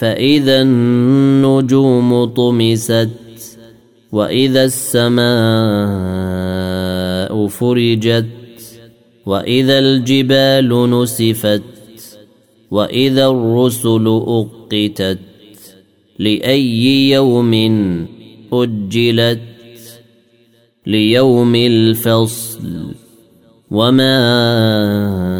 فإذا النجوم طمست وإذا السماء فرجت وإذا الجبال نسفت وإذا الرسل أقتت لأي يوم أجلت ليوم الفصل وما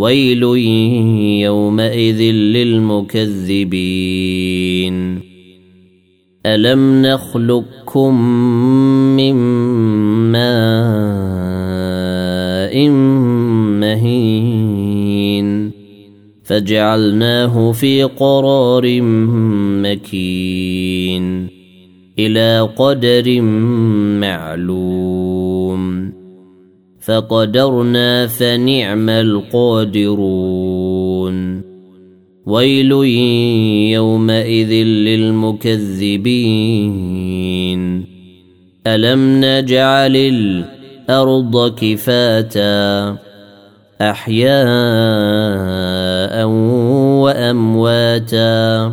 ويل يومئذ للمكذبين. ألم نخلقكم من ماء مهين؟ فجعلناه في قرار مكين. إلى قدر معلوم. فقدرنا فنعم القادرون. ويل يومئذ للمكذبين. ألم نجعل الأرض كفاتا؟ أحياء وأمواتا.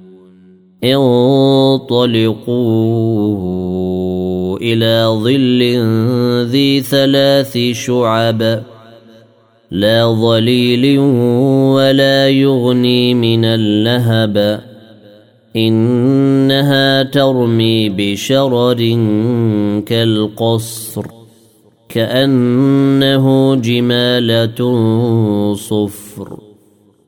انطلقوا إلى ظل ذي ثلاث شعب لا ظليل ولا يغني من اللهب إنها ترمي بشرر كالقصر كأنه جمالة صفر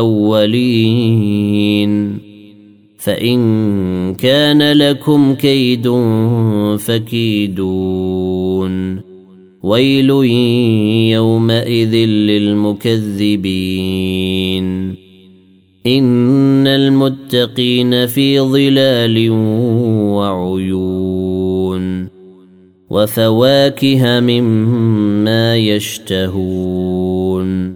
والاولين فإن كان لكم كيد فكيدون. ويل يومئذ للمكذبين. إن المتقين في ظلال وعيون. وفواكه مما يشتهون.